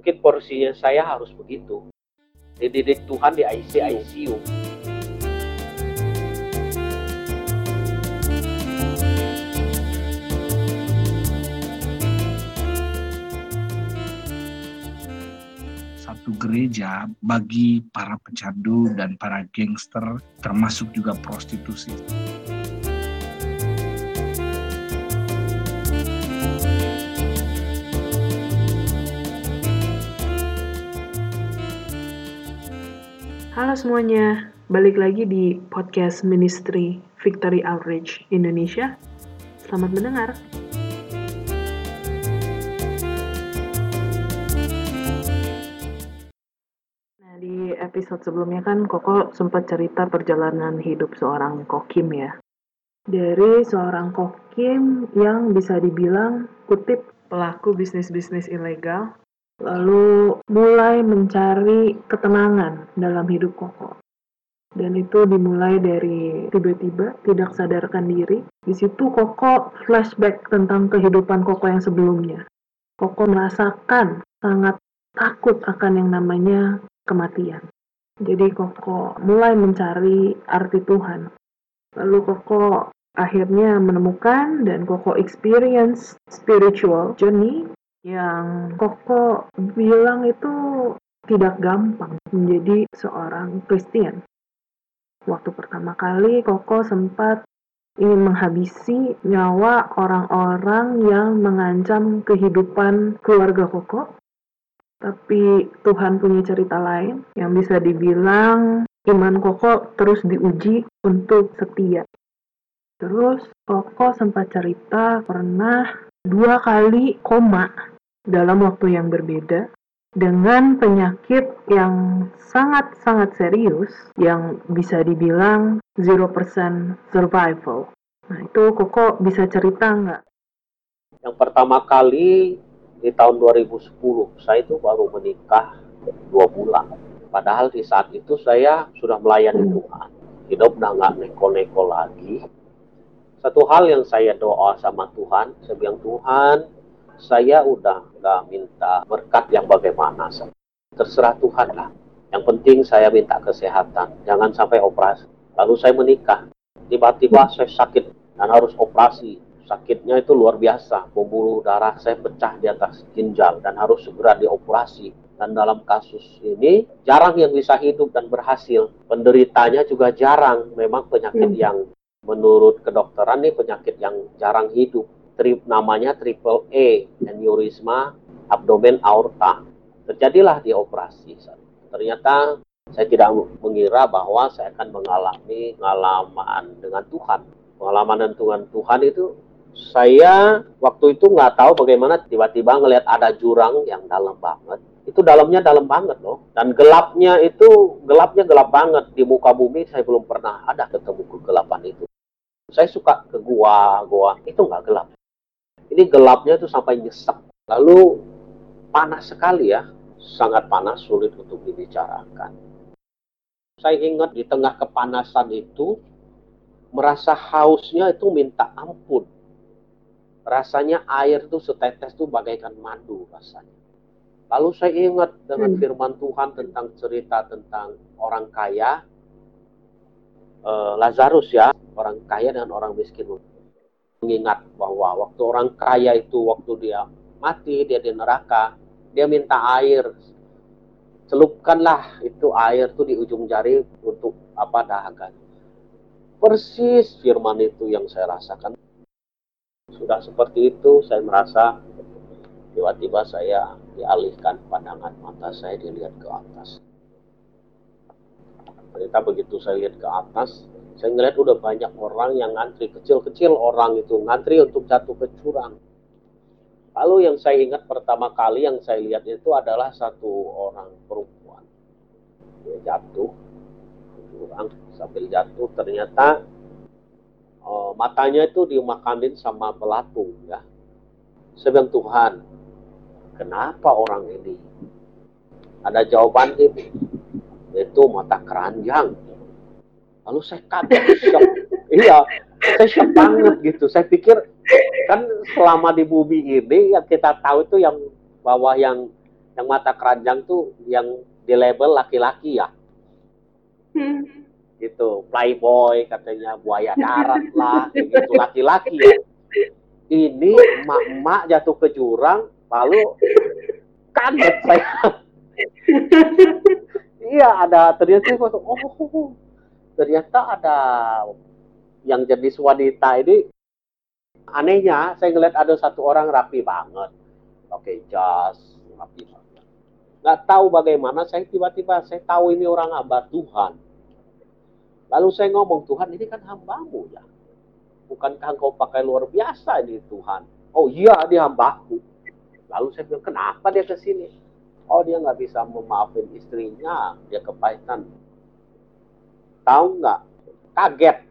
Mungkin porsinya saya harus begitu. Dididik Tuhan di IC ICU. satu gereja bagi para pecandu dan para gangster termasuk juga prostitusi. Halo semuanya, balik lagi di podcast Ministry Victory Outreach Indonesia. Selamat mendengar. Nah, di episode sebelumnya kan Koko sempat cerita perjalanan hidup seorang kokim ya. Dari seorang kokim yang bisa dibilang kutip pelaku bisnis-bisnis ilegal lalu mulai mencari ketenangan dalam hidup Koko. Dan itu dimulai dari tiba-tiba tidak sadarkan diri. Di situ Koko flashback tentang kehidupan Koko yang sebelumnya. Koko merasakan sangat takut akan yang namanya kematian. Jadi Koko mulai mencari arti Tuhan. Lalu Koko akhirnya menemukan dan Koko experience spiritual journey yang Koko bilang itu tidak gampang menjadi seorang Kristen. Waktu pertama kali Koko sempat ingin menghabisi nyawa orang-orang yang mengancam kehidupan keluarga Koko. Tapi Tuhan punya cerita lain yang bisa dibilang iman Koko terus diuji untuk setia. Terus Koko sempat cerita pernah dua kali koma dalam waktu yang berbeda dengan penyakit yang sangat-sangat serius yang bisa dibilang 0% survival. Nah, itu Koko bisa cerita nggak? Yang pertama kali di tahun 2010, saya itu baru menikah dua bulan. Padahal di saat itu saya sudah melayani Hmm. Tuhan. Hidup udah nggak neko-neko lagi. Satu hal yang saya doa sama Tuhan, saya bilang Tuhan, saya udah nggak minta berkat yang bagaimana. Terserah Tuhan lah. Yang penting saya minta kesehatan, jangan sampai operasi. Lalu saya menikah, tiba-tiba saya sakit dan harus operasi. Sakitnya itu luar biasa, pembuluh darah saya pecah di atas ginjal dan harus segera dioperasi. Dan dalam kasus ini jarang yang bisa hidup dan berhasil. Penderitanya juga jarang. Memang penyakit Hmm. yang menurut kedokteran ini penyakit yang jarang hidup. Tri- namanya triple A, aneurisma abdomen aorta. Terjadilah di operasi. Ternyata saya tidak mengira bahwa saya akan mengalami pengalaman dengan Tuhan. Pengalaman dengan Tuhan itu saya waktu itu nggak tahu bagaimana tiba-tiba ngelihat ada jurang yang dalam banget. Itu dalamnya dalam banget loh. Dan gelapnya itu gelapnya gelap banget di muka bumi saya belum pernah ada ketemu kegelapan itu. Saya suka ke gua-gua itu nggak gelap. Ini gelapnya itu sampai nyesek. Lalu panas sekali ya, sangat panas, sulit untuk dibicarakan. Saya ingat di tengah kepanasan itu merasa hausnya itu minta ampun. Rasanya air itu setetes itu bagaikan madu rasanya. Lalu saya ingat dengan Hmm. firman Tuhan tentang cerita tentang orang kaya, eh, Lazarus ya, orang kaya dan orang miskin. Mengingat bahwa waktu orang kaya itu waktu dia mati, dia di neraka, dia minta air. Celupkanlah itu air tuh di ujung jari untuk apa dahaga. Persis firman itu yang saya rasakan. Sudah seperti itu saya merasa tiba-tiba saya dialihkan pandangan mata saya dilihat ke atas. Ternyata begitu saya lihat ke atas, saya ngeliat udah banyak orang yang ngantri, kecil-kecil orang itu ngantri untuk jatuh ke jurang. Lalu yang saya ingat pertama kali yang saya lihat itu adalah satu orang perempuan. Dia jatuh ke jurang, sambil jatuh ternyata eh, matanya itu dimakamin sama belatung ya. Bilang Tuhan, kenapa orang ini? Ada jawaban ini, yaitu mata keranjang. Lalu saya kaget, iya, saya shock banget gitu. Saya pikir kan selama di bumi ini yang kita tahu itu yang bahwa yang yang mata keranjang tuh yang di label laki-laki ya. Hmm. Gitu, playboy katanya buaya darat lah, gitu laki-laki ya. Ini emak-emak jatuh ke jurang, lalu kaget saya. iya ada ternyata oh ternyata ada yang jenis wanita ini anehnya saya ngeliat ada satu orang rapi banget pakai jas rapi banget. Nggak tahu bagaimana saya tiba-tiba saya tahu ini orang hamba Tuhan. Lalu saya ngomong Tuhan ini kan hambamu ya. Bukankah engkau pakai luar biasa ini Tuhan? Oh iya dia hambaku. Lalu saya bilang kenapa dia ke sini? Oh dia nggak bisa memaafin istrinya dia kepahitan tahu nggak kaget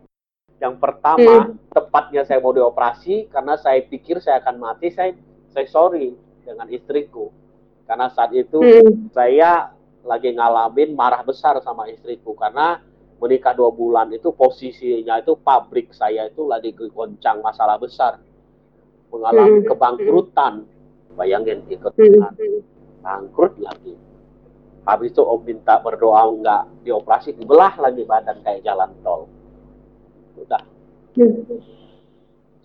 yang pertama, hmm. tepatnya saya mau dioperasi karena saya pikir saya akan mati, saya saya sorry dengan istriku. Karena saat itu hmm. saya lagi ngalamin marah besar sama istriku karena menikah dua bulan itu posisinya itu pabrik saya itu lagi goncang masalah besar mengalami hmm. kebangkrutan bayangin ikut hmm. bangkrut lagi habis itu om minta berdoa enggak dioperasi dibelah lagi badan kayak jalan tol. Udah. Hmm.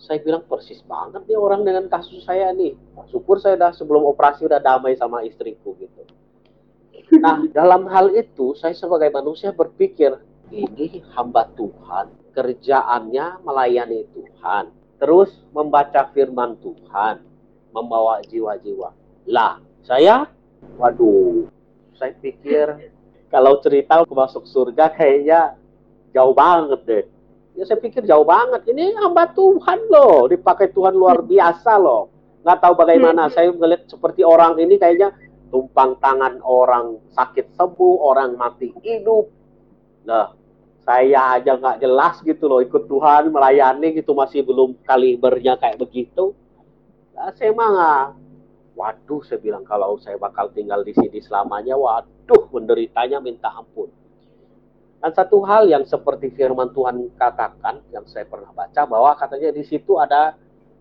saya bilang persis banget nih orang dengan kasus saya nih. Syukur saya udah sebelum operasi udah damai sama istriku gitu. Nah dalam hal itu saya sebagai manusia berpikir ini hamba Tuhan kerjaannya melayani Tuhan terus membaca firman Tuhan membawa jiwa-jiwa. Lah saya? Waduh saya pikir kalau cerita masuk surga kayaknya jauh banget deh Ya saya pikir jauh banget. Ini hamba Tuhan loh, dipakai Tuhan luar biasa loh. Nggak tahu bagaimana. Hmm. Saya melihat seperti orang ini kayaknya tumpang tangan orang sakit sembuh, orang mati hidup. Nah, saya aja nggak jelas gitu loh ikut Tuhan melayani gitu masih belum kalibernya kayak begitu. Nah, saya mah waduh saya bilang kalau saya bakal tinggal di sini selamanya, waduh menderitanya minta ampun. Dan satu hal yang seperti firman Tuhan katakan, yang saya pernah baca, bahwa katanya di situ ada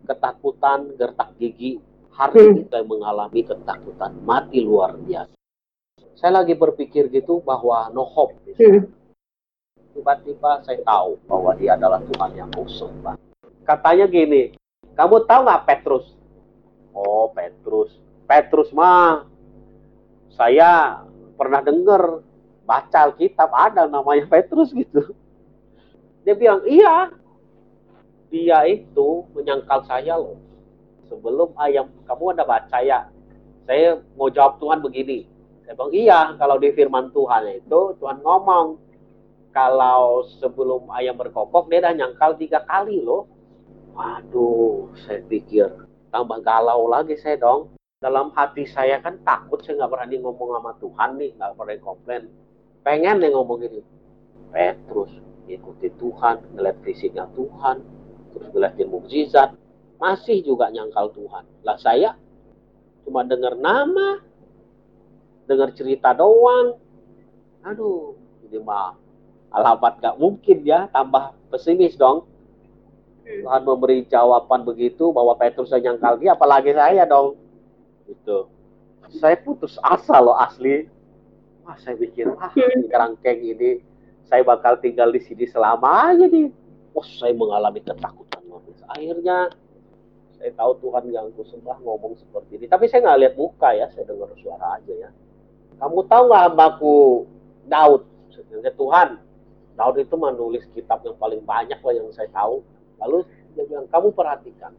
ketakutan, gertak gigi. Hari hmm. ini saya mengalami ketakutan, mati luar biasa. Saya lagi berpikir gitu bahwa no hope. Hmm. Tiba-tiba saya tahu bahwa dia adalah Tuhan yang khusus. Katanya gini, kamu tahu nggak Petrus? Oh Petrus, Petrus mah saya pernah dengar baca Alkitab ada namanya Petrus gitu. Dia bilang, iya, dia itu menyangkal saya loh. Sebelum ayam, kamu ada baca ya? Saya mau jawab Tuhan begini. Saya bilang, iya, kalau di firman Tuhan itu, Tuhan ngomong, kalau sebelum ayam berkokok, dia udah nyangkal tiga kali loh. Waduh, saya pikir, tambah galau lagi saya dong. Dalam hati saya kan takut, saya nggak berani ngomong sama Tuhan nih, nggak berani komplain. Pengen nih ngomong gini Petrus ikuti Tuhan ngeliat fisiknya Tuhan terus ngeliatin mukjizat. Masih juga nyangkal Tuhan. Lah saya cuma dengar nama dengar cerita doang. Aduh ini mah alamat gak mungkin ya tambah pesimis dong. Tuhan memberi jawaban begitu bahwa Petrus yang nyangkal dia apalagi saya dong. Itu saya putus asa loh asli. Wah saya pikir ah hmm. kerangkeng ini. Saya bakal tinggal di sini selamanya nih. Wah saya mengalami ketakutan akhirnya saya tahu Tuhan yang aku sembah ngomong seperti ini. Tapi saya nggak lihat muka ya saya dengar suara aja ya. Kamu tahu nggak hambaku Daud? Sebenarnya Tuhan Daud itu menulis kitab yang paling banyak lah yang saya tahu lalu dia bilang kamu perhatikan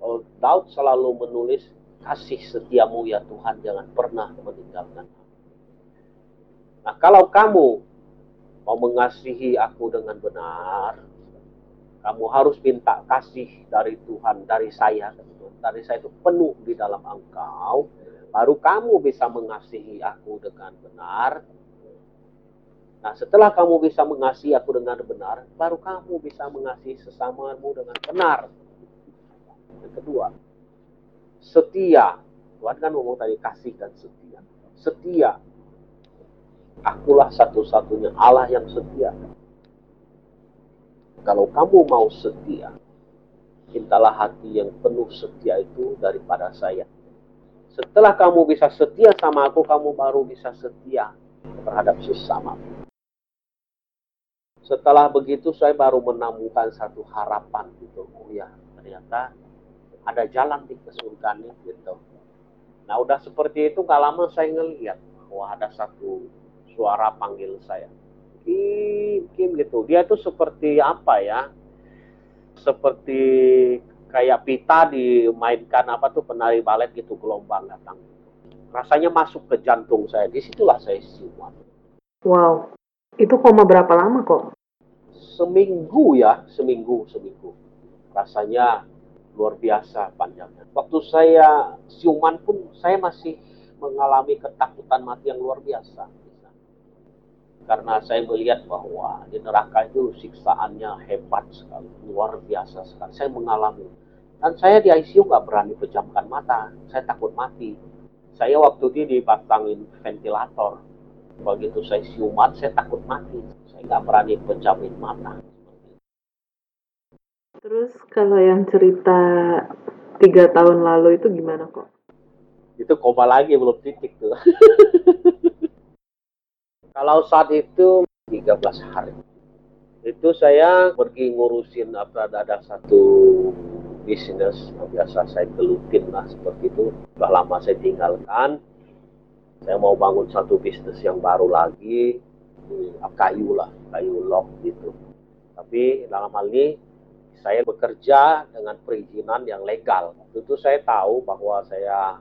oh, Daud selalu menulis kasih setiamu ya Tuhan jangan pernah meninggalkan Nah, kalau kamu mau mengasihi aku dengan benar, kamu harus minta kasih dari Tuhan, dari saya. Dari saya itu penuh di dalam engkau. Baru kamu bisa mengasihi aku dengan benar. Nah, setelah kamu bisa mengasihi aku dengan benar, baru kamu bisa mengasihi sesamamu dengan benar. Yang kedua, setia. Tuhan kan ngomong tadi kasih dan setia. Setia Akulah satu-satunya Allah yang setia. Kalau kamu mau setia, cintalah hati yang penuh setia itu daripada saya. Setelah kamu bisa setia sama aku, kamu baru bisa setia terhadap sesama. Setelah begitu saya baru menemukan satu harapan gitu. Oh ya, ternyata ada jalan di kesurgaan gitu. Nah udah seperti itu gak lama saya ngeliat bahwa ada satu suara panggil saya. Kim, Kim gitu. Dia itu seperti apa ya? Seperti kayak pita dimainkan apa tuh penari balet gitu gelombang datang. Rasanya masuk ke jantung saya. Di situlah saya siuman. Wow, itu koma berapa lama kok? Seminggu ya, seminggu, seminggu. Rasanya luar biasa panjangnya. Waktu saya siuman pun saya masih mengalami ketakutan mati yang luar biasa. Karena saya melihat bahwa di neraka itu siksaannya hebat sekali, luar biasa sekali. Saya mengalami. Dan saya di ICU nggak berani pejamkan mata, saya takut mati. Saya waktu itu dipasangin ventilator. Begitu saya siuman, saya takut mati. Saya nggak berani pejamin mata. Terus kalau yang cerita tiga tahun lalu itu gimana kok? Itu koma lagi belum titik tuh. kalau saat itu 13 hari. Itu saya pergi ngurusin apa ada satu bisnis biasa saya gelutin lah seperti itu. Sudah lama saya tinggalkan. Saya mau bangun satu bisnis yang baru lagi kayu lah, kayu lock gitu. Tapi dalam hal ini saya bekerja dengan perizinan yang legal. Tentu saya tahu bahwa saya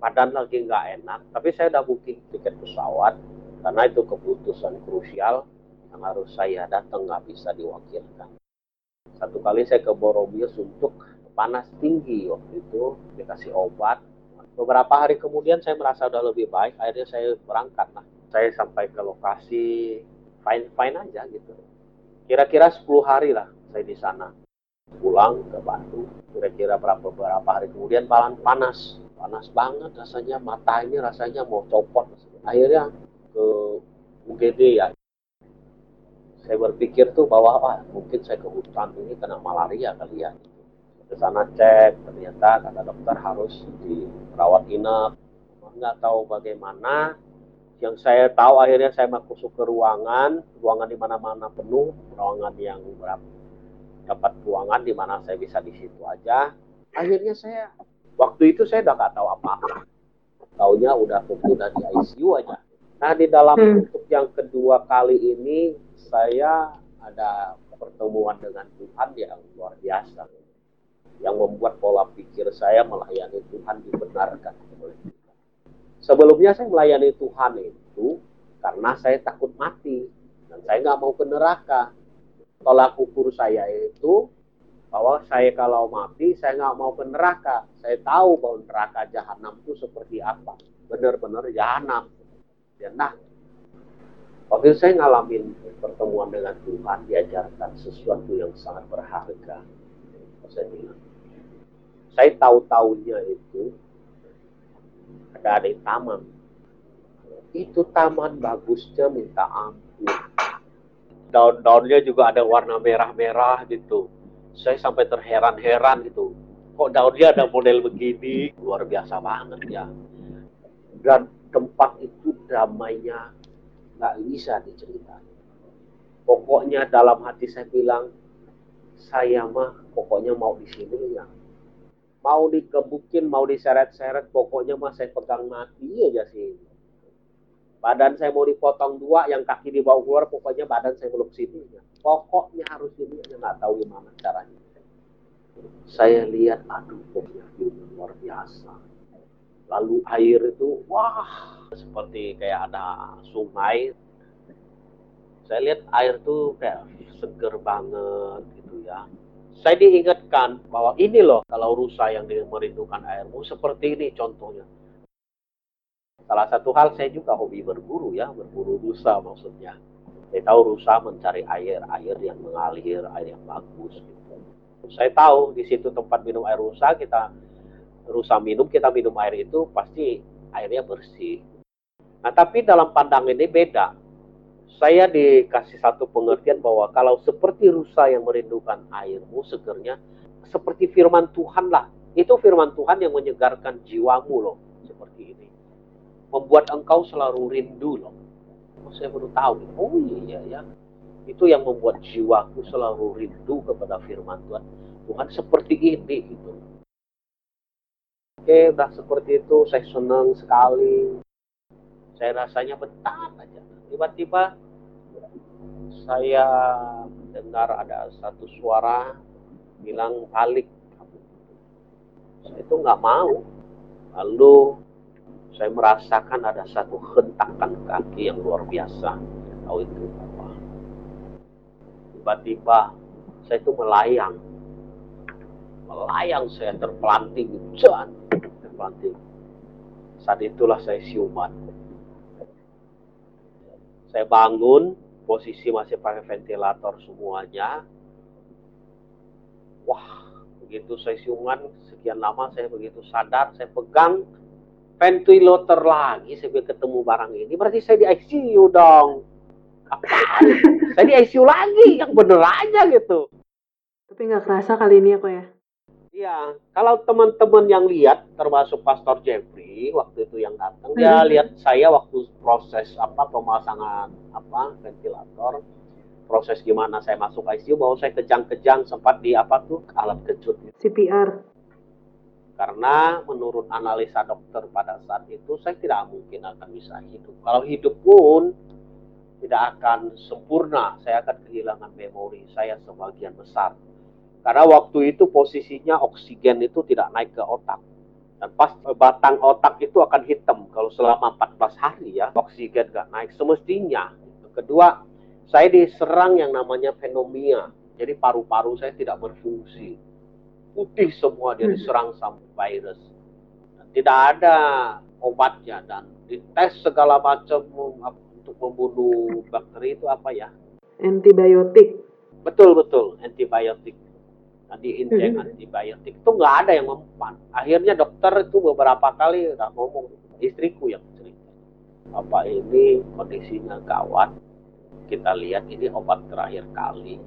badan lagi nggak enak, tapi saya udah booking tiket pesawat karena itu keputusan krusial yang harus saya datang nggak bisa diwakilkan. Satu kali saya ke Borobius untuk panas tinggi waktu itu dikasih obat. Beberapa hari kemudian saya merasa udah lebih baik, akhirnya saya berangkat. Lah. Saya sampai ke lokasi fine fine aja gitu. Kira-kira 10 hari lah saya di sana. Pulang ke Bandung kira-kira berapa beberapa hari kemudian balan panas. Panas banget rasanya mata ini rasanya mau copot. Akhirnya ke UGD ya. Saya berpikir tuh bahwa wah mungkin saya ke hutan ini kena malaria kali ya ke sana cek ternyata kata dokter harus dirawat inap nggak tahu bagaimana yang saya tahu akhirnya saya masuk ke ruangan ruangan di mana-mana penuh ruangan yang berapa dapat ruangan di mana saya bisa di situ aja. Akhirnya saya waktu itu saya udah nggak tahu apa-apa. Taunya udah udah di ICU aja. Nah di dalam hmm. untuk yang kedua kali ini saya ada pertemuan dengan Tuhan yang luar biasa yang membuat pola pikir saya melayani Tuhan dibenarkan oleh Tuhan. Sebelumnya saya melayani Tuhan itu karena saya takut mati dan saya nggak mau ke neraka tolak ukur saya itu bahwa saya kalau mati saya nggak mau ke neraka. Saya tahu bahwa neraka jahanam itu seperti apa. Benar-benar jahanam. Ya, nah, waktu saya ngalamin pertemuan dengan Tuhan, diajarkan sesuatu yang sangat berharga. Saya bilang, saya tahu-tahunya itu ada di taman. Itu taman bagusnya minta ampun daun-daunnya juga ada warna merah-merah gitu. Saya sampai terheran-heran gitu. Kok daunnya ada model begini? Luar biasa banget ya. Dan tempat itu damainya nggak bisa diceritain. Pokoknya dalam hati saya bilang, saya mah pokoknya mau di sini ya. Mau dikebukin, mau diseret-seret, pokoknya mah saya pegang mati aja sih badan saya mau dipotong dua, yang kaki dibawa keluar, pokoknya badan saya belum sini. Pokoknya harus ini, aja nggak tahu gimana caranya. Saya lihat, aduh, pokoknya luar biasa. Lalu air itu, wah, seperti kayak ada sungai. Saya lihat air tuh kayak seger banget gitu ya. Saya diingatkan bahwa ini loh kalau rusa yang merindukan airmu seperti ini contohnya Salah satu hal saya juga hobi berburu ya, berburu rusa maksudnya. Saya tahu rusa mencari air, air yang mengalir, air yang bagus. Gitu. Saya tahu di situ tempat minum air rusa, kita rusa minum, kita minum air itu pasti airnya bersih. Nah tapi dalam pandangan ini beda. Saya dikasih satu pengertian bahwa kalau seperti rusa yang merindukan airmu segernya, seperti firman Tuhan lah. Itu firman Tuhan yang menyegarkan jiwamu loh kaki ini membuat engkau selalu rindu loh. Oh, saya baru tahu. Oh iya ya. Itu yang membuat jiwaku selalu rindu kepada firman Tuhan. Tuhan seperti ini gitu. Oke, udah seperti itu saya senang sekali. Saya rasanya betah aja. Tiba-tiba saya dengar ada satu suara bilang balik. Saya itu nggak mau. Lalu saya merasakan ada satu hentakan kaki yang luar biasa. Tahu itu apa? Tiba-tiba saya itu melayang. Melayang saya terpelanting, jangan terpelanting. Saat itulah saya siuman. Saya bangun, posisi masih pakai ventilator semuanya. Wah, begitu saya siuman, sekian lama saya begitu sadar, saya pegang ventilator lagi, saya ketemu barang ini, berarti saya di ICU dong. Apaan? saya di ICU lagi, yang bener aja gitu. Tapi nggak kerasa kali ini aku ya? Iya, kalau teman-teman yang lihat, termasuk Pastor Jeffrey waktu itu yang datang, dia Hmm. lihat saya waktu proses apa pemasangan apa ventilator, proses gimana saya masuk ICU, bahwa saya kejang-kejang sempat di apa tuh alat kejut CPR. karena menurut analisa dokter pada saat itu saya tidak mungkin akan bisa hidup. Kalau hidup pun tidak akan sempurna, saya akan kehilangan memori saya sebagian besar. Karena waktu itu posisinya oksigen itu tidak naik ke otak. Dan pas batang otak itu akan hitam kalau selama 14 hari ya, oksigen nggak naik semestinya. Kedua, saya diserang yang namanya fenomia. Jadi paru-paru saya tidak berfungsi. Putih semua dia Hmm. diserang sama virus. Dan tidak ada obatnya dan dites segala macam untuk membunuh bakteri itu apa ya? Antibiotik. Betul betul antibiotik. Tadi injek Mhm. antibiotik itu nggak ada yang mempan. Akhirnya dokter itu beberapa kali udah ngomong istriku yang cerita. Bapak ini kondisinya gawat. Kita lihat ini obat terakhir kali.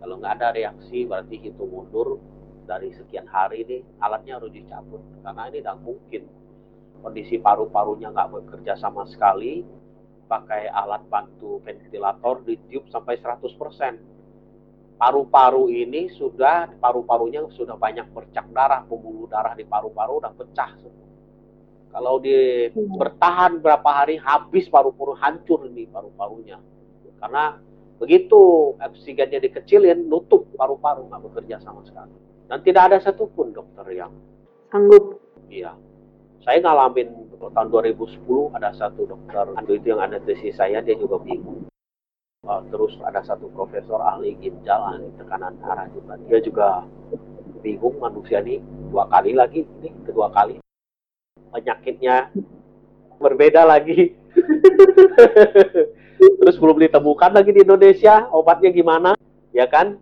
Kalau nggak ada reaksi berarti hitung mundur dari sekian hari ini alatnya harus dicabut karena ini tidak mungkin kondisi paru-parunya nggak bekerja sama sekali pakai alat bantu ventilator ditiup sampai 100%. Paru-paru ini sudah paru-parunya sudah banyak bercak darah, pembuluh darah di paru-paru udah pecah semua. Kalau di bertahan berapa hari habis paru-paru hancur ini paru-parunya. Karena begitu oksigennya dikecilin nutup paru-paru nggak bekerja sama sekali. Dan tidak ada satupun dokter yang Sanggup. Iya. Saya ngalamin tahun 2010 ada satu dokter, itu yang anestesi saya dia juga bingung. Uh, terus ada satu profesor ahli ginjal, ahli tekanan darah juga. Dia juga bingung manusia ini dua kali lagi, ini kedua kali. Penyakitnya berbeda lagi. terus belum ditemukan lagi di Indonesia, obatnya gimana? Ya kan?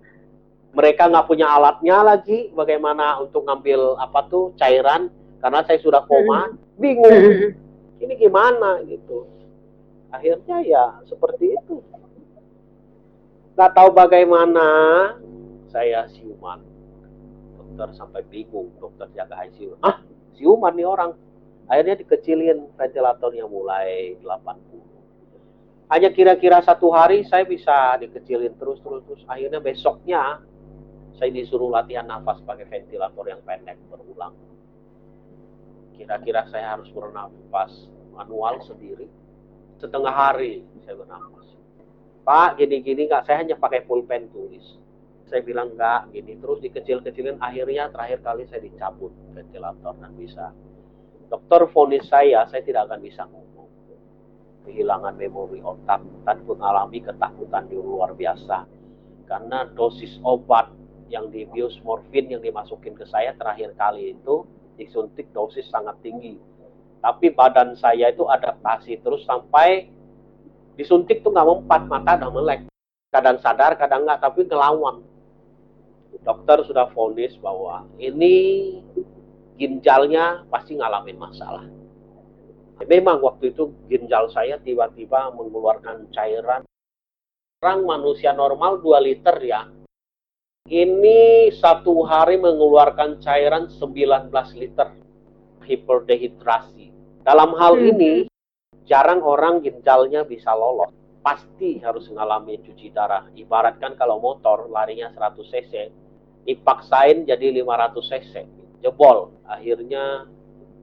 Mereka nggak punya alatnya lagi, bagaimana untuk ngambil apa tuh cairan karena saya sudah koma, bingung ini gimana gitu. Akhirnya ya seperti itu. Nggak tahu bagaimana saya siuman. Dokter sampai bingung, dokter jaga ICU. Ah, siuman nih orang. Akhirnya dikecilin ventilatornya mulai 80. Hanya kira-kira satu hari saya bisa dikecilin terus terus terus. Akhirnya besoknya saya disuruh latihan nafas pakai ventilator yang pendek berulang. Kira-kira saya harus bernafas manual sendiri. Setengah hari saya bernafas. Pak, gini-gini nggak, saya hanya pakai pulpen tulis. Saya bilang nggak, gini terus dikecil-kecilin. Akhirnya terakhir kali saya dicabut ventilator dan bisa. Dokter vonis saya, saya tidak akan bisa ngomong. Kehilangan memori otak dan mengalami ketakutan di luar biasa. Karena dosis obat yang dibius morfin yang dimasukin ke saya terakhir kali itu disuntik dosis sangat tinggi. Tapi badan saya itu adaptasi terus sampai disuntik tuh nggak mempat, mata udah melek. Kadang sadar, kadang nggak, tapi ngelawan. Dokter sudah vonis bahwa ini ginjalnya pasti ngalamin masalah. Memang waktu itu ginjal saya tiba-tiba mengeluarkan cairan. Orang manusia normal 2 liter ya. Ini satu hari mengeluarkan cairan 19 liter. hiperdehidrasi. Dalam hal Hmm. ini, jarang orang ginjalnya bisa lolos. Pasti harus mengalami cuci darah. Ibaratkan kalau motor larinya 100 cc, dipaksain jadi 500 cc. Jebol. Akhirnya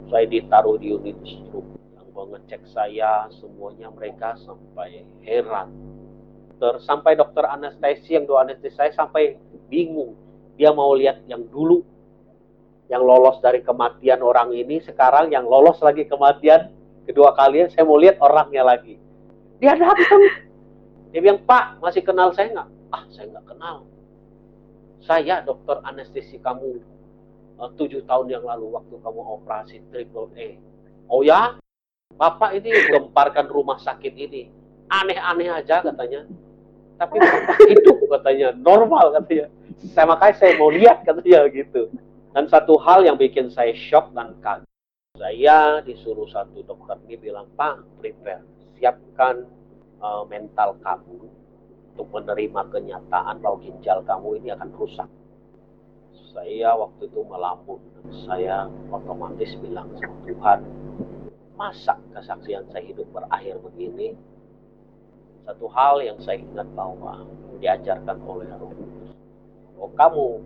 saya ditaruh di unit stroke. Yang mengecek saya, semuanya mereka sampai heran. Ter, sampai dokter anestesi yang dua anestesi saya sampai bingung. Dia mau lihat yang dulu yang lolos dari kematian orang ini sekarang yang lolos lagi kematian kedua kalinya saya mau lihat orangnya lagi. Dia datang dia bilang pak masih kenal saya nggak? Ah saya nggak kenal. Saya dokter anestesi kamu eh, tujuh tahun yang lalu waktu kamu operasi triple A oh ya? Bapak ini gemparkan rumah sakit ini. Aneh-aneh aja katanya. Tapi bapak hidup katanya. Normal katanya. Saya makanya saya mau lihat katanya gitu. Dan satu hal yang bikin saya shock dan kaget, saya disuruh satu dokter ini bilang, Pak, prepare, siapkan uh, mental kamu untuk menerima kenyataan bahwa ginjal kamu ini akan rusak. Saya waktu itu melamun, saya otomatis bilang sama Tuhan, masa kesaksian saya hidup berakhir begini? Satu hal yang saya ingat bahwa diajarkan oleh Roh Kudus, oh kamu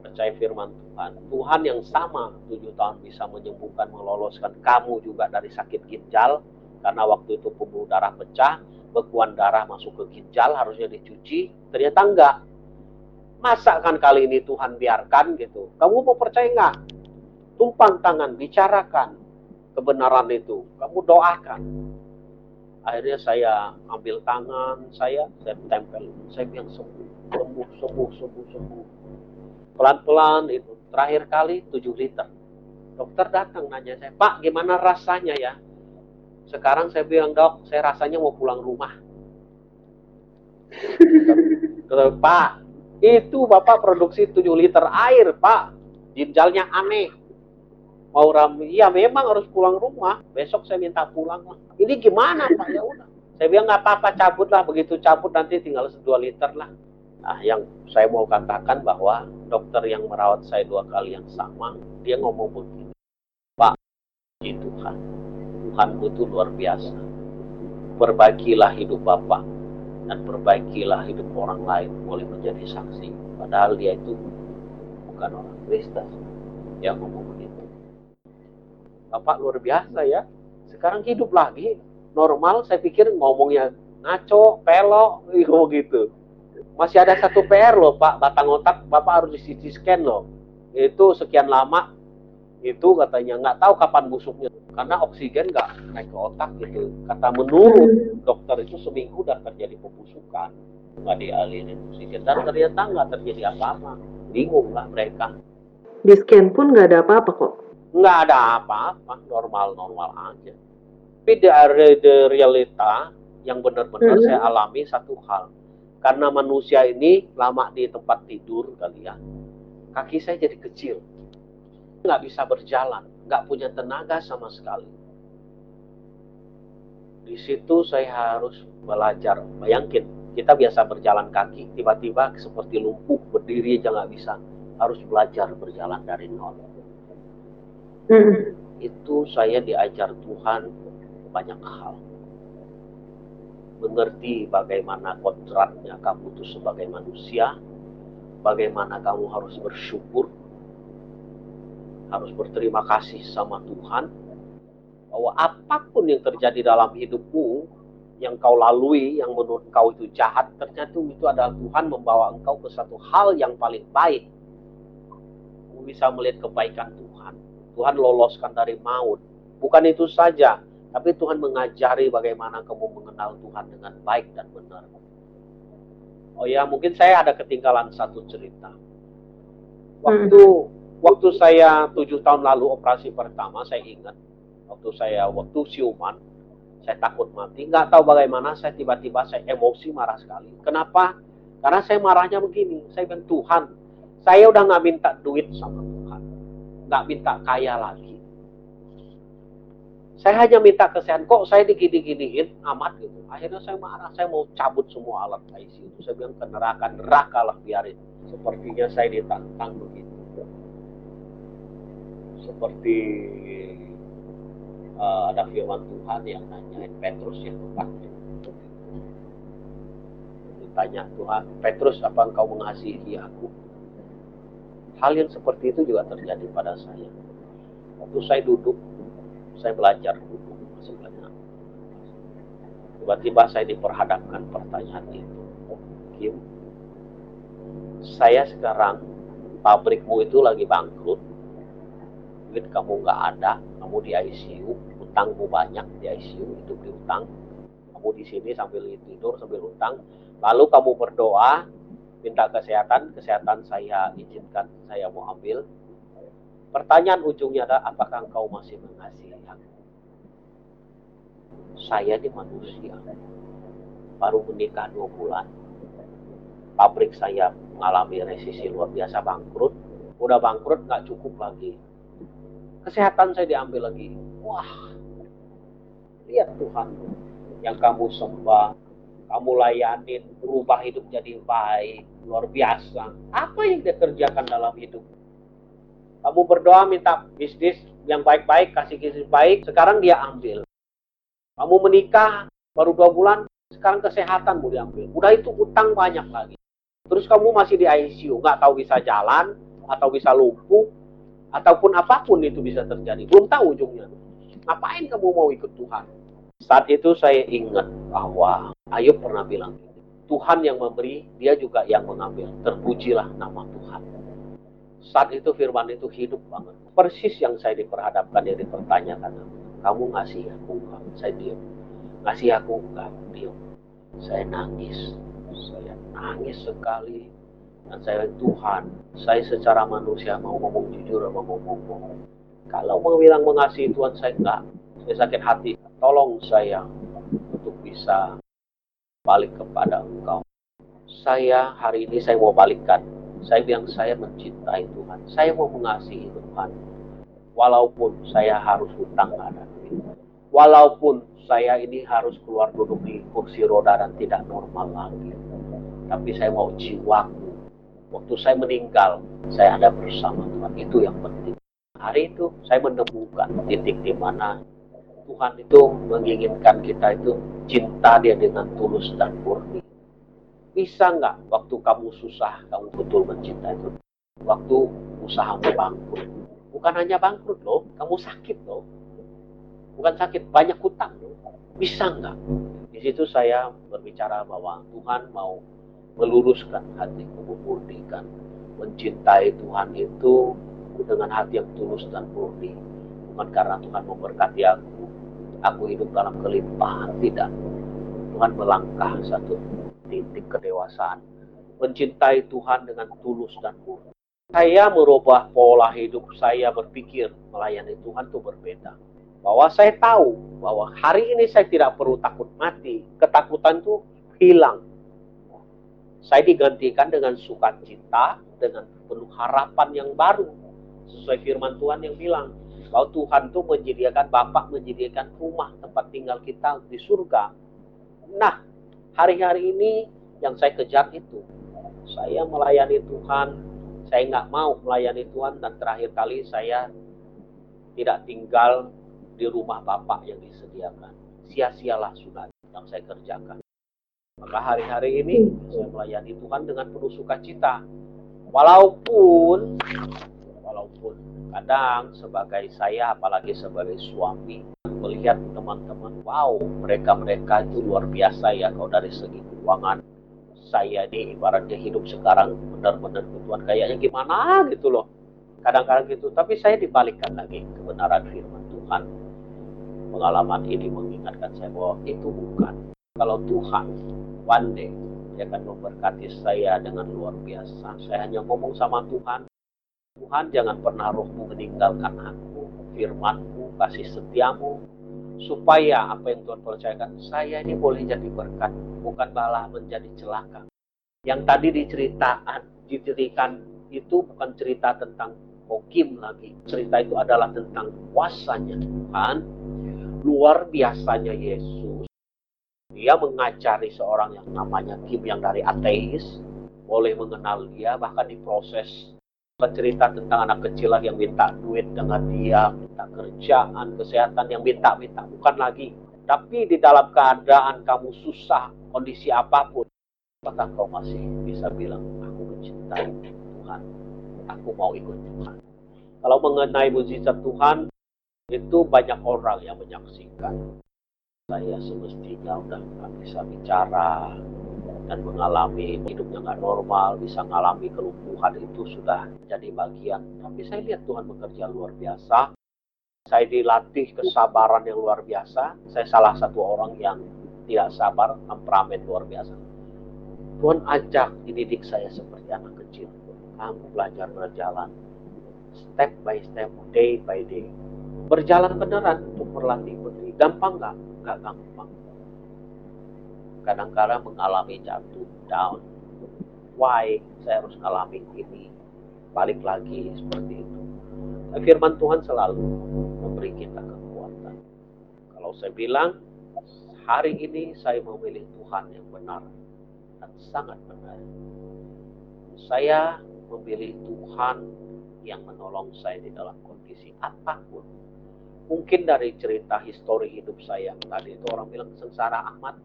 percaya firman Tuhan. Tuhan yang sama tujuh tahun bisa menyembuhkan, meloloskan kamu juga dari sakit ginjal. Karena waktu itu pembuluh darah pecah, bekuan darah masuk ke ginjal, harusnya dicuci. Ternyata enggak. Masa kan kali ini Tuhan biarkan gitu. Kamu mau percaya enggak? Tumpang tangan, bicarakan kebenaran itu. Kamu doakan. Akhirnya saya ambil tangan saya, saya tempel. Saya bilang sembuh, sembuh, sembuh, sembuh, sembuh pelan-pelan itu. Terakhir kali 7 liter. Dokter datang nanya saya pak gimana rasanya ya? Sekarang saya bilang dok saya rasanya mau pulang rumah. Pak itu bapak produksi 7 liter air pak. Ginjalnya aneh. Mau ram iya memang harus pulang rumah. Besok saya minta pulang lah. Ini gimana pak? Ya udah. Saya bilang nggak apa-apa cabut lah begitu cabut nanti tinggal 2 liter lah Nah, yang saya mau katakan bahwa dokter yang merawat saya dua kali yang sama, dia ngomong begini, Pak, puji Tuhan, Tuhanmu itu luar biasa. Perbaikilah hidup Bapak, dan perbaikilah hidup orang lain, boleh menjadi saksi. Padahal dia itu bukan orang Kristen. Dia ngomong begitu. Bapak luar biasa ya, sekarang hidup lagi, normal, saya pikir ngomongnya ngaco, pelok, gitu masih ada satu PR loh Pak, batang otak Bapak harus di CT scan loh. Itu sekian lama, itu katanya nggak tahu kapan busuknya. Karena oksigen nggak naik ke otak gitu. Kata menurut dokter itu seminggu udah terjadi pembusukan. Nggak dialinin oksigen. Dan ternyata nggak terjadi apa-apa. Bingung lah mereka. Di scan pun nggak ada apa-apa kok. Nggak ada apa-apa, normal-normal aja. Tapi dari realita yang benar-benar Hmm. saya alami satu hal karena manusia ini lama di tempat tidur kali ya, kaki saya jadi kecil. Nggak bisa berjalan, nggak punya tenaga sama sekali. Di situ saya harus belajar. Bayangin, kita biasa berjalan kaki, tiba-tiba seperti lumpuh, berdiri aja nggak bisa. Harus belajar berjalan dari nol. Mm-mm. Itu saya diajar Tuhan banyak hal mengerti bagaimana kodratnya kamu itu sebagai manusia, bagaimana kamu harus bersyukur, harus berterima kasih sama Tuhan, bahwa apa pun yang terjadi dalam hidupmu, yang kau lalui, yang menurut kau itu jahat, ternyata itu adalah Tuhan membawa engkau ke satu hal yang paling baik. Kamu bisa melihat kebaikan Tuhan. Tuhan loloskan dari maut. Bukan itu saja, tapi Tuhan mengajari bagaimana kamu mengenal Tuhan dengan baik dan benar. Oh ya, mungkin saya ada ketinggalan satu cerita. Waktu waktu saya tujuh tahun lalu operasi pertama, saya ingat waktu saya waktu siuman, saya takut mati. Nggak tahu bagaimana, saya tiba-tiba saya emosi marah sekali. Kenapa? Karena saya marahnya begini. Saya bilang Tuhan, saya udah nggak minta duit sama Tuhan, nggak minta kaya lagi. Saya hanya minta kesehatan. Kok saya digini-giniin amat gitu. Akhirnya saya marah. Saya mau cabut semua alat ICU itu. Saya bilang ke neraka, neraka lah biarin. Sepertinya saya ditantang begitu. seperti uh, ada firman Tuhan yang nanyain Petrus yang tempatnya ditanya Tuhan Petrus apa engkau mengasihi aku hal yang seperti itu juga terjadi pada saya waktu saya duduk saya belajar duduk sebenarnya. Tiba-tiba saya diperhadapkan pertanyaan itu. Kim saya sekarang pabrikmu itu lagi bangkrut. Duit kamu nggak ada kamu di ICU utangmu banyak di ICU hidup di utang. Kamu di sini sambil tidur sambil utang. Lalu kamu berdoa minta kesehatan. Kesehatan saya izinkan saya mau ambil pertanyaan ujungnya adalah apakah engkau masih mengasihi aku? Saya ini manusia. Baru menikah dua bulan. Pabrik saya mengalami resisi luar biasa bangkrut. Udah bangkrut nggak cukup lagi. Kesehatan saya diambil lagi. Wah lihat Tuhan yang kamu sembah kamu layanin berubah hidup jadi baik luar biasa. Apa yang dia kerjakan dalam hidup kamu berdoa minta bisnis yang baik-baik kasih bisnis baik sekarang dia ambil. Kamu menikah baru dua bulan sekarang kesehatan mau diambil. Udah itu utang banyak lagi. Terus kamu masih di ICU nggak tahu bisa jalan atau bisa lumpuh ataupun apa pun itu bisa terjadi. Belum tahu ujungnya. Ngapain kamu mau ikut Tuhan? Saat itu saya ingat bahwa Ayub pernah bilang Tuhan yang memberi dia juga yang mengambil. Terpujilah nama Tuhan saat itu firman itu hidup banget. Persis yang saya diperhadapkan yang dipertanyakan. Kamu ngasih aku enggak? Saya diam. Ngasih aku enggak? Diam. Saya nangis. Saya nangis sekali. Dan saya Tuhan saya secara manusia mau ngomong jujur mau ngomong bohong kalau mau bilang mengasihi Tuhan saya enggak. Saya sakit hati. Tolong saya untuk bisa balik kepada engkau. Saya hari ini saya mau balikkan saya bilang saya mencintai Tuhan. Saya mau mengasihi Tuhan. Walaupun saya harus hutang ada walaupun saya ini harus keluar duduk di kursi roda dan tidak normal lagi. Tapi saya mau jiwaku. Waktu saya meninggal saya ada bersama Tuhan. Itu yang penting. Hari itu saya menemukan titik di mana Tuhan itu menginginkan kita itu cinta dia dengan tulus dan murni bisa nggak waktu kamu susah kamu betul mencintai Tuhan waktu usahamu bangkrut bukan hanya bangkrut loh kamu sakit loh bukan sakit banyak hutang loh bisa nggak di situ saya berbicara bahwa Tuhan mau meluruskan hatiku, memurnikan. Mencintai Tuhan itu dengan hati yang tulus dan murni. Bukan karena Tuhan memberkati aku, aku hidup dalam kelimpahan. Tidak. Tuhan melangkah satu titik kedewasaan. Mencintai Tuhan dengan tulus dan murni. Saya merubah pola hidup saya berpikir melayani Tuhan itu berbeda. Bahwa saya tahu bahwa hari ini saya tidak perlu takut mati. Ketakutan itu hilang saya digantikan dengan sukacita, dengan penuh harapan yang baru. Sesuai firman Tuhan yang bilang, bahwa Tuhan itu menyediakan, Bapak menyediakan rumah tempat tinggal kita di surga. Nah, hari-hari ini yang saya kejar itu. Saya melayani Tuhan, saya nggak mau melayani Tuhan, dan terakhir kali saya tidak tinggal di rumah Bapak yang disediakan. Sia-sialah sudah yang saya kerjakan. Maka hari-hari ini saya melayani Tuhan dengan penuh sukacita. Walaupun walaupun kadang sebagai saya apalagi sebagai suami melihat teman-teman wow mereka-mereka itu luar biasa ya kalau dari segi keuangan saya ini ibaratnya hidup sekarang benar-benar Tuhan kayaknya gimana gitu loh. Kadang-kadang gitu. Tapi saya dibalikkan lagi kebenaran firman Tuhan. Pengalaman ini mengingatkan saya bahwa itu bukan. Kalau Tuhan one day dia akan memberkati saya dengan luar biasa. Saya hanya ngomong sama Tuhan, Tuhan jangan pernah rohmu meninggalkan aku, firmanmu, kasih setiamu, supaya apa yang Tuhan percayakan, saya ini boleh jadi berkat, bukan malah menjadi celaka. Yang tadi diceritakan, diceritakan itu bukan cerita tentang Hokim lagi. Cerita itu adalah tentang kuasanya Tuhan, luar biasanya Yesus dia mengajari seorang yang namanya Kim yang dari ateis, boleh mengenal dia, bahkan diproses cerita tentang anak kecil lagi yang minta duit dengan dia, minta kerjaan, kesehatan yang minta-minta. Bukan lagi. Tapi di dalam keadaan kamu susah, kondisi apa pun, apakah kau masih bisa bilang, aku mencintai Tuhan, aku mau ikut Tuhan. Kalau mengenai mujizat Tuhan, itu banyak orang yang menyaksikan. Saya semestinya udah nggak bisa bicara, dan mengalami hidupnya nggak normal, bisa mengalami kelumpuhan itu sudah jadi bagian. Tapi saya lihat Tuhan bekerja luar biasa. Saya dilatih kesabaran yang luar biasa. Saya salah satu orang yang tidak sabar, temperamen luar biasa. Tuhan ajak dididik saya seperti anak kecil. Kamu belajar berjalan step by step, day by day. Berjalan beneran untuk berlatih berdiri. Gampang nggak? Nggak gampang kadang-kadang mengalami jatuh down. Why saya harus mengalami ini? Balik lagi seperti itu. Firman Tuhan selalu memberi kita kekuatan. Kalau saya bilang, hari ini saya memilih Tuhan yang benar dan sangat benar. Saya memilih Tuhan yang menolong saya di dalam kondisi apa pun. Mungkin dari cerita histori hidup saya tadi itu orang bilang sengsara amat,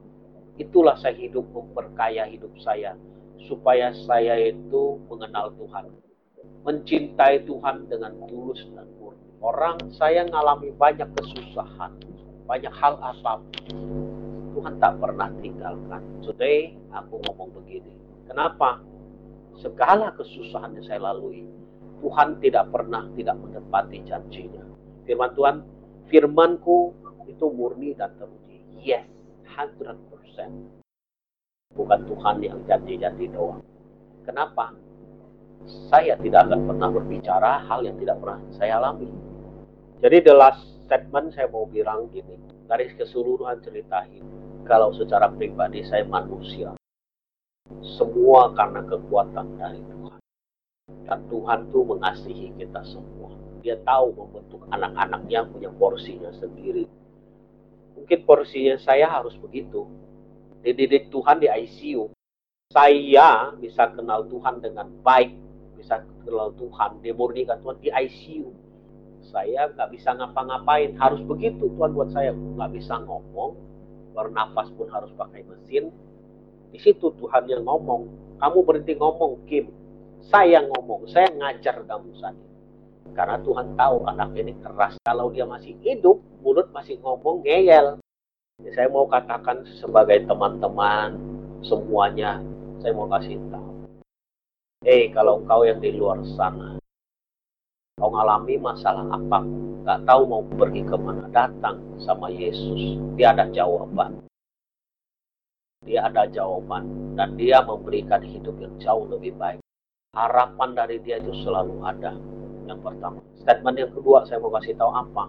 Itulah saya hidup memperkaya hidup saya supaya saya itu mengenal Tuhan, mencintai Tuhan dengan tulus dan murni. Orang saya mengalami banyak kesusahan, banyak hal apa pun. Tuhan tak pernah tinggalkan. Today aku ngomong begini. Kenapa? Segala kesusahan yang saya lalui, Tuhan tidak pernah tidak menepati janjinya. Firman Tuhan, firmanku itu murni dan teruji. Yes, 100%. Bukan Tuhan yang janji-janji doang. Kenapa? Saya tidak akan pernah berbicara hal yang tidak pernah saya alami. Jadi the last statement saya mau bilang gini. Dari keseluruhan cerita ini. Kalau secara pribadi saya manusia. Semua karena kekuatan dari Tuhan. Dan Tuhan tuh mengasihi kita semua. Dia tahu membentuk anak-anaknya punya porsinya sendiri. Mungkin porsinya saya harus begitu dididik Tuhan di ICU. Saya bisa kenal Tuhan dengan baik, bisa kenal Tuhan, dimurnikan Tuhan di ICU. Saya nggak bisa ngapa-ngapain, harus begitu Tuhan buat saya. Nggak bisa ngomong, bernafas pun harus pakai mesin. Di situ Tuhan yang ngomong, kamu berhenti ngomong Kim. Saya ngomong, saya ngajar kamu saja. Karena Tuhan tahu anak ini keras. Kalau dia masih hidup, mulut masih ngomong ngeyel. Ya, saya mau katakan sebagai teman-teman semuanya, saya mau kasih tahu. Eh, hey, kalau kau yang di luar sana, kau ngalami masalah apa, nggak tahu mau pergi ke mana, datang sama Yesus. Dia ada jawaban. Dia ada jawaban. Dan dia memberikan hidup yang jauh lebih baik. Harapan dari dia itu selalu ada. Yang pertama. Statement yang kedua saya mau kasih tahu apa.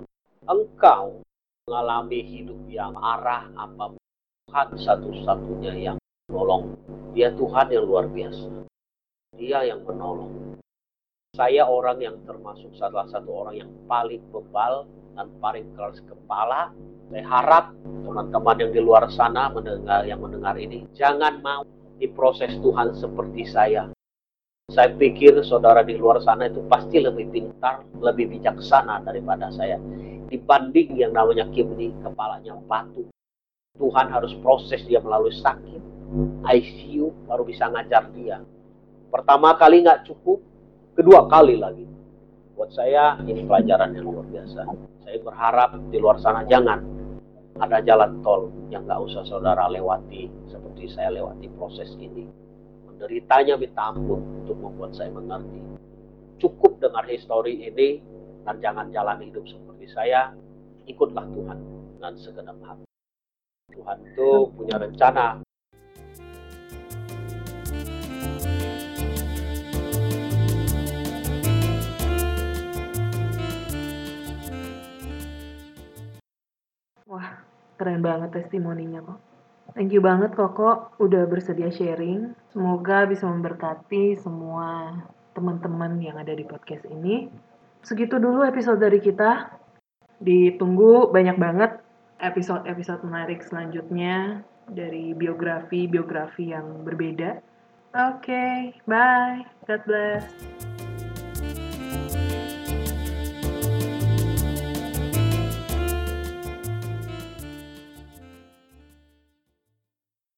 Engkau mengalami hidup yang arah apa Tuhan satu-satunya yang menolong. Dia Tuhan yang luar biasa. Dia yang menolong. Saya orang yang termasuk salah satu orang yang paling bebal dan paling keras kepala. Saya harap teman-teman yang di luar sana mendengar yang mendengar ini jangan mau diproses Tuhan seperti saya. Saya pikir saudara di luar sana itu pasti lebih pintar, lebih bijaksana daripada saya dibanding yang namanya Kim ini kepalanya batu. Tuhan harus proses dia melalui sakit, ICU baru bisa ngajar dia. Pertama kali nggak cukup, kedua kali lagi. Buat saya ini pelajaran yang luar biasa. Saya berharap di luar sana jangan ada jalan tol yang nggak usah saudara lewati seperti saya lewati proses ini. Menderitanya minta ampun untuk membuat saya mengerti. Cukup dengar histori ini dan jangan jalan hidup seperti saya, ikutlah Tuhan dengan segenap hati. Tuhan itu punya rencana. Wah, keren banget testimoninya kok. Thank you banget Koko udah bersedia sharing. Semoga bisa memberkati semua teman-teman yang ada di podcast ini segitu dulu episode dari kita. Ditunggu banyak banget episode-episode menarik selanjutnya dari biografi-biografi yang berbeda. Oke, okay, bye. God bless.